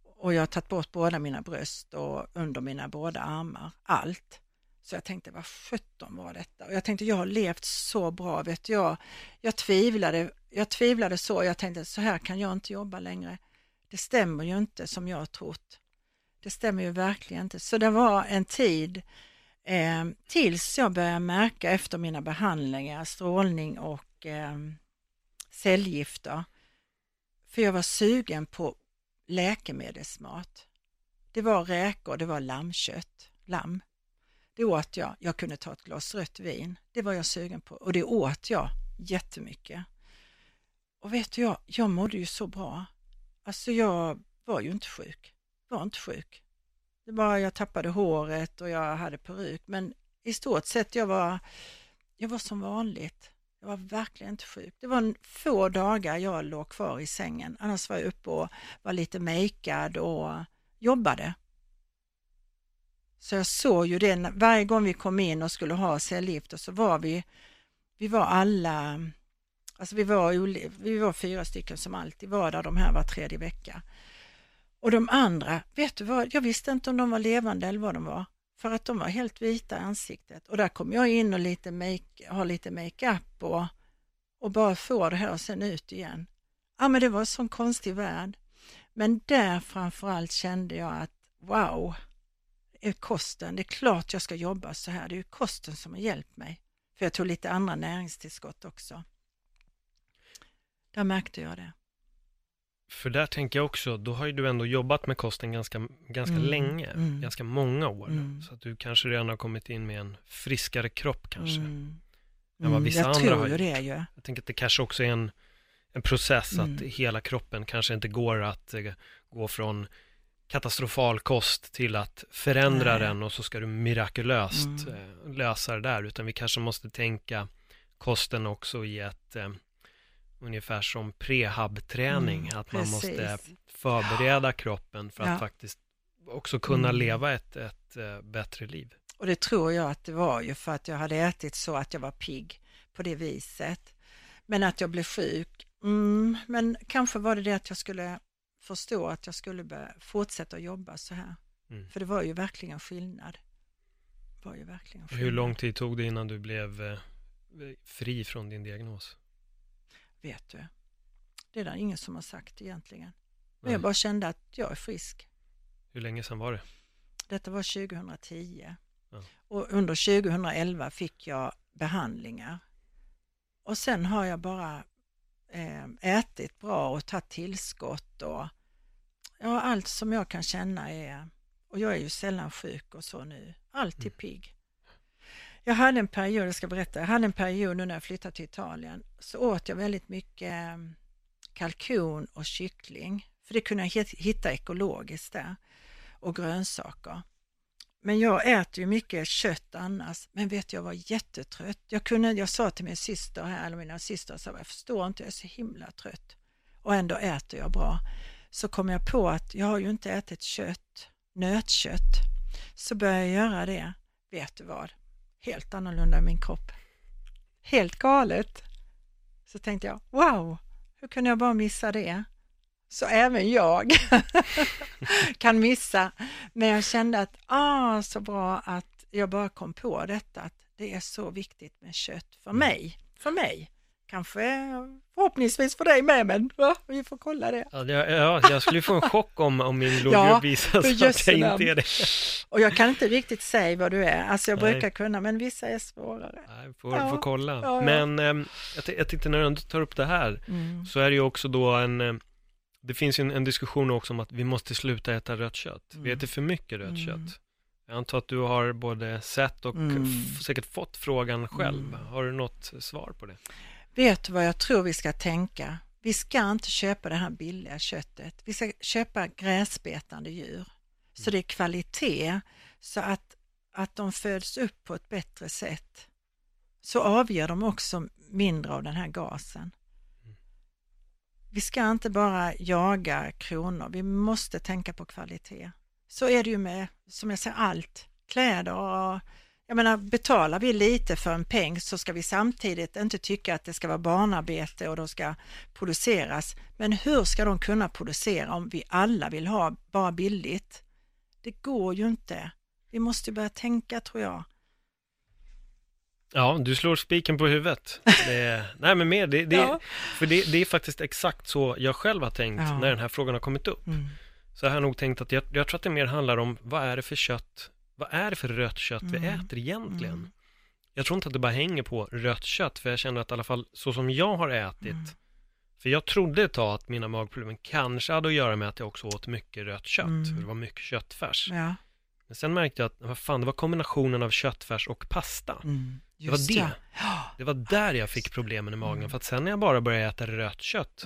och jag har tagit bort båda mina bröst och under mina båda armar, allt. Så jag tänkte, vad sjutton var detta? Och jag tänkte, jag har levt så bra, vet du, jag, jag tvivlade, jag tvivlade så, jag tänkte, så här kan jag inte jobba längre det stämmer ju inte som jag har trott. Det stämmer ju verkligen inte. Så det var en tid eh, tills jag började märka efter mina behandlingar, strålning och eh, cellgifter. För jag var sugen på läkemedelsmat. Det var räkor, det var lammkött, lamm. Det åt jag. Jag kunde ta ett glas rött vin. Det var jag sugen på och det åt jag jättemycket. Och vet du, jag, jag mådde ju så bra. Alltså jag var ju inte sjuk. Var inte sjuk. Det var jag tappade håret och jag hade peruk men i stort sett jag var, jag var som vanligt. Jag var verkligen inte sjuk. Det var få dagar jag låg kvar i sängen. Annars var jag uppe och var lite makead och jobbade. Så jag såg ju det varje gång vi kom in och skulle ha cellgifter så var vi, vi var alla, alltså vi var, vi var fyra stycken som alltid var där de här var tredje vecka. Och de andra, vet du vad, jag visste inte om de var levande eller vad de var. För att de var helt vita i ansiktet. Och där kom jag in och lite make, har lite makeup och, och bara får det här och sen ut igen. Ja men det var en sån konstig värld. Men där framförallt kände jag att wow, är kosten, det är klart jag ska jobba så här. Det är ju kosten som har hjälpt mig. För jag tog lite andra näringstillskott också. Där märkte jag det. För där tänker jag också, då har ju du ändå jobbat med kosten ganska, ganska mm, länge, mm. ganska många år. Mm. Så att du kanske redan har kommit in med en friskare kropp kanske. Mm. Än vad vissa jag andra tror har ju det ju. Jag tänker att det kanske också är en, en process att mm. hela kroppen kanske inte går att uh, gå från katastrofal kost till att förändra Nej. den och så ska du mirakulöst uh, lösa det där. Utan vi kanske måste tänka kosten också i ett uh, ungefär som prehab-träning, mm, att man måste förbereda kroppen för att ja. faktiskt också kunna mm. leva ett, ett uh, bättre liv. Och det tror jag att det var ju för att jag hade ätit så att jag var pigg på det viset. Men att jag blev sjuk, mm, men kanske var det det att jag skulle förstå att jag skulle fortsätta jobba så här. Mm. För det var ju verkligen skillnad. Det var ju verkligen skillnad. Hur lång tid tog det innan du blev eh, fri från din diagnos? vet du. Det är det ingen som har sagt egentligen. Men jag bara kände att jag är frisk. Hur länge sedan var det? Detta var 2010. Ja. Och under 2011 fick jag behandlingar. Och sen har jag bara eh, ätit bra och tagit tillskott och ja, allt som jag kan känna är, och jag är ju sällan sjuk och så nu, alltid mm. pigg. Jag hade en period, jag ska berätta, jag hade en period nu när jag flyttade till Italien så åt jag väldigt mycket mm, kalkon och kyckling. För det kunde jag hitta ekologiskt där och grönsaker. Men jag äter ju mycket kött annars, men vet jag var jättetrött. Jag, kunde, jag sa till min syster här, eller mina systrar, så jag förstår inte, jag är så himla trött. Och ändå äter jag bra. Så kom jag på att jag har ju inte ätit kött, nötkött. Så började jag göra det. Vet du vad? helt annorlunda i min kropp. Helt galet. Så tänkte jag, wow, hur kunde jag bara missa det? Så även jag kan missa. Men jag kände att, ah, så bra att jag bara kom på detta, att det är så viktigt med kött för mm. mig. För mig. Kanske förhoppningsvis för dig med, men ja, vi får kolla det. Ja, ja, jag skulle få en chock om, om min blodgrupp ja, visar att jag inte är det. Och jag kan inte riktigt säga vad du är, alltså jag Nej. brukar kunna, men vissa är svårare. Nej, får, ja. får kolla. Ja, men eh, jag, jag tänkte när du tar upp det här, mm. så är det ju också då en, eh, det finns ju en, en, diskussion också om att vi måste sluta äta rött kött. Mm. Vi äter för mycket rött mm. kött. Jag antar att du har både sett och mm. säkert fått frågan själv. Mm. Har du något svar på det? Vet du vad jag tror vi ska tänka? Vi ska inte köpa det här billiga köttet. Vi ska köpa gräsbetande djur. Så mm. det är kvalitet, så att, att de föds upp på ett bättre sätt. Så avger de också mindre av den här gasen. Mm. Vi ska inte bara jaga kronor, vi måste tänka på kvalitet. Så är det ju med, som jag säger, allt. Kläder och jag menar, betalar vi lite för en peng så ska vi samtidigt inte tycka att det ska vara barnarbete och då ska produceras. Men hur ska de kunna producera om vi alla vill ha bara billigt? Det går ju inte. Vi måste börja tänka tror jag. Ja, du slår spiken på huvudet. Det, nej men mer, det, det, ja. för det, det, är faktiskt exakt så jag själv har tänkt ja. när den här frågan har kommit upp. Mm. Så jag har nog tänkt att jag, jag tror att det mer handlar om vad är det för kött vad är det för rött kött mm. vi äter egentligen? Mm. Jag tror inte att det bara hänger på rött kött, för jag känner att i alla fall så som jag har ätit mm. För jag trodde ett tag att mina magproblem kanske hade att göra med att jag också åt mycket rött kött. Mm. För det var mycket köttfärs. Ja. Men sen märkte jag att, vad fan, det var kombinationen av köttfärs och pasta. Mm. Det var det. Ja. Det var där jag fick problemen i magen. Mm. För att sen när jag bara började äta rött kött.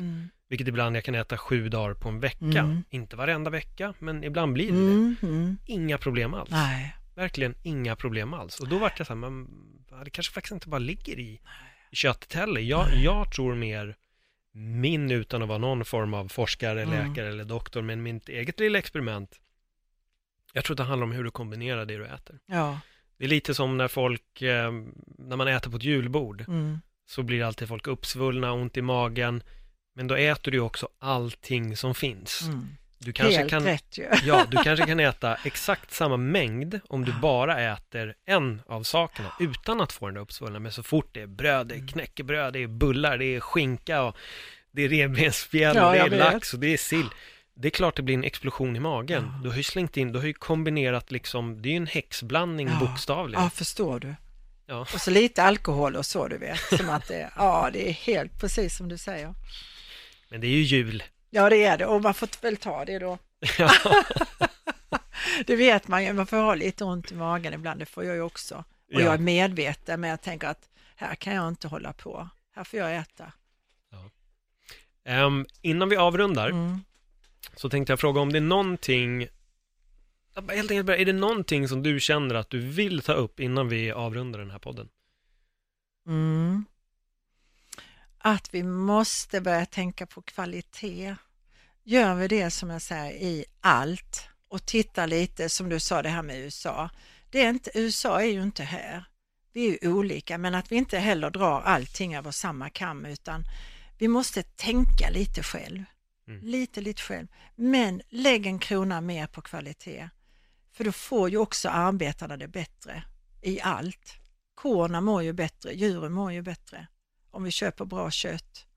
Vilket ibland jag kan äta sju dagar på en vecka, Mm. inte varenda vecka, men ibland blir det. Mm. Mm. Inga problem alls. Nej. Verkligen inga problem alls. Och då vart jag så här, men det kanske faktiskt inte bara ligger i i köttet heller. Jag, jag tror mer min, utan att vara någon form av forskare, Mm. läkare eller doktor, men mitt eget lilla experiment. Jag tror att det handlar om hur du kombinerar det du äter. Ja. Det är lite som när folk, eh, när man äter på ett julbord, Mm. så blir alltid folk uppsvullna, ont i magen. Men då äter du också allting som finns. Mm. Du kanske Helt kan, rätt ju. ja, du kanske kan äta exakt samma mängd om du bara äter en av sakerna utan att få den där uppsvullna. Men så fort det är bröd, det är knäckebröd, det är bullar, det är skinka och det är revbensspjäll Ja, och det är lax och det är sill. Det är klart det blir en explosion i magen. Ja. Du har ju slängt in, du har ju kombinerat liksom, det är ju en häxblandning Ja. bokstavligen. Ja, förstår du. Ja. Och så lite alkohol och så du vet. Som att det, ja, det är helt precis som du säger. Men det är ju jul. Ja, det är det. Och man får väl ta det då. Ja. Det vet man ju. Man får ha lite ont i magen ibland. Det får jag ju också. Och Ja. jag är medveten, men jag tänker att här kan jag inte hålla på. Här får jag äta. Ehm, innan vi avrundar Mm. så tänkte jag fråga om det är någonting Ja, Helt enkelt är det någonting som du känner att du vill ta upp innan vi avrundar den här podden? Mm. Att vi måste börja tänka på kvalitet. Gör vi det som jag säger i allt och tittar lite som du sa det här med USA. Det är inte, USA är ju inte här. Vi är ju olika men att vi inte heller drar allting över samma kam utan vi måste tänka lite själv. Mm. Lite, lite själv. Men lägg en krona mer på kvalitet. För då får ju också arbetarna det bättre i allt. Korna mår ju bättre, djuren mår ju bättre om vi köper bra kött.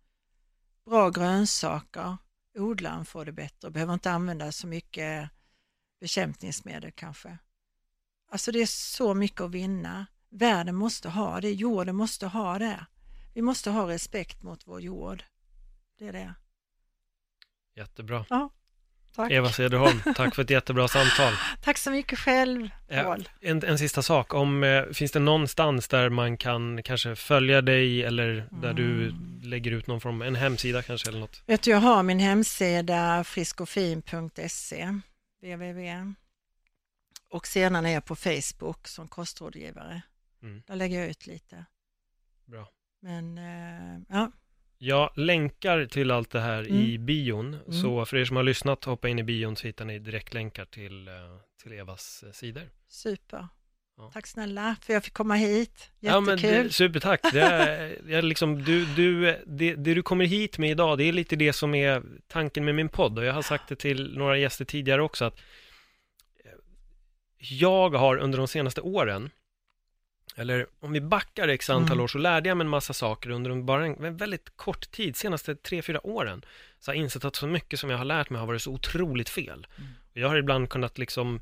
Bra grönsaker, odlaren får det bättre, behöver inte använda så mycket bekämpningsmedel kanske. Alltså det är så mycket att vinna. Världen måste ha det, jorden måste ha det. Vi måste ha respekt mot vår jord. Det är det. Jättebra. Tack. Eva Cederholm, tack för ett jättebra samtal. Tack så mycket själv, Ja, Paul. en, en sista sak, om, eh, finns det någonstans där man kan kanske följa dig eller där du Mm. lägger ut någon form, en hemsida kanske eller något? Vet du, jag har min hemsida friskofin.se www. Och sedan är jag på Facebook som kostrådgivare. Mm. Där lägger jag ut lite. Bra. Men eh, ja, Jag länkar till allt det här i Mm. bion, Mm. så för er som har lyssnat, hoppa in i bion så hittar ni direktlänkar till, eh, till Evas eh, sidor. super. Ja. Tack snälla för jag fick komma hit. Ja, men Jättekul. det, supertack. Det är, jag liksom, du, du, det, det du kommer hit med idag, det är lite det som är tanken med min podd. Och jag har sagt det till några gäster tidigare också, att eh, jag har under de senaste åren, eller om vi backar x antal Mm. år, så lärde jag mig en massa saker under en, bara en, en väldigt kort tid, senaste tre, fyra åren. Så har jag insett att så mycket som jag har lärt mig har varit så otroligt fel. Mm. Och jag har ibland kunnat liksom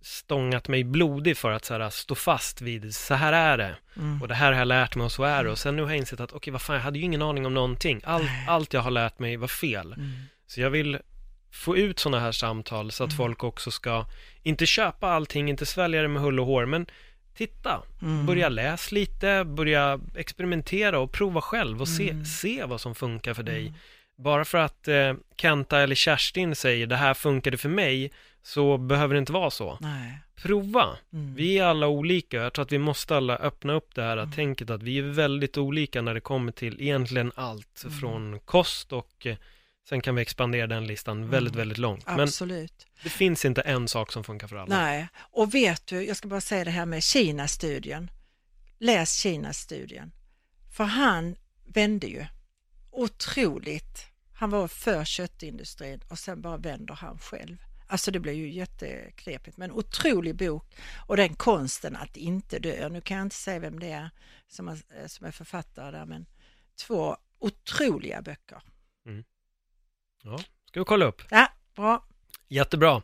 stångat mig blodig för att så här, stå fast vid, så här är det. Mm. Och det här har jag lärt mig och så är det. Och sen nu har jag insett att, okej vad fan, jag hade ju ingen aning om någonting. Allt, allt jag har lärt mig var fel. Mm. Så jag vill få ut sådana här samtal så att Mm. folk också ska, inte köpa allting, inte svälja det med hull och hår, men titta, Mm. börja läs lite, börja experimentera och prova själv och se, Mm. se vad som funkar för dig. Mm. Bara för att eh, Kenta eller Kerstin säger det här funkade för mig, så behöver det inte vara så. Nej. Prova! Mm. Vi är alla olika. Jag tror att vi måste alla öppna upp det här Mm. tänket att vi är väldigt olika när det kommer till egentligen allt Mm. från kost och eh, sen kan vi expandera den listan väldigt, Mm. väldigt långt. Men Absolut. det finns inte en sak som funkar för alla. Nej, och vet du, jag ska bara säga det här med Kina-studien. Läs Kina-studien. För han vände ju otroligt. Han var för köttindustrin och sen bara vänder han själv. Alltså det blev ju jätteknepigt, men otrolig bok och den konsten att inte dö. Nu kan jag inte säga vem det är som är, som är författare där, men två otroliga böcker. Ska vi kolla upp? Ja, bra. Jättebra.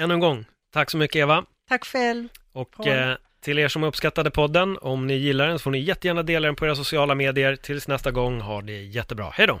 Ännu en gång, tack så mycket Eva. Tack själv. Och eh, till er som uppskattade podden, om ni gillar den så får ni jättegärna dela den på era sociala medier. Tills nästa gång, ha det jättebra. Hej då!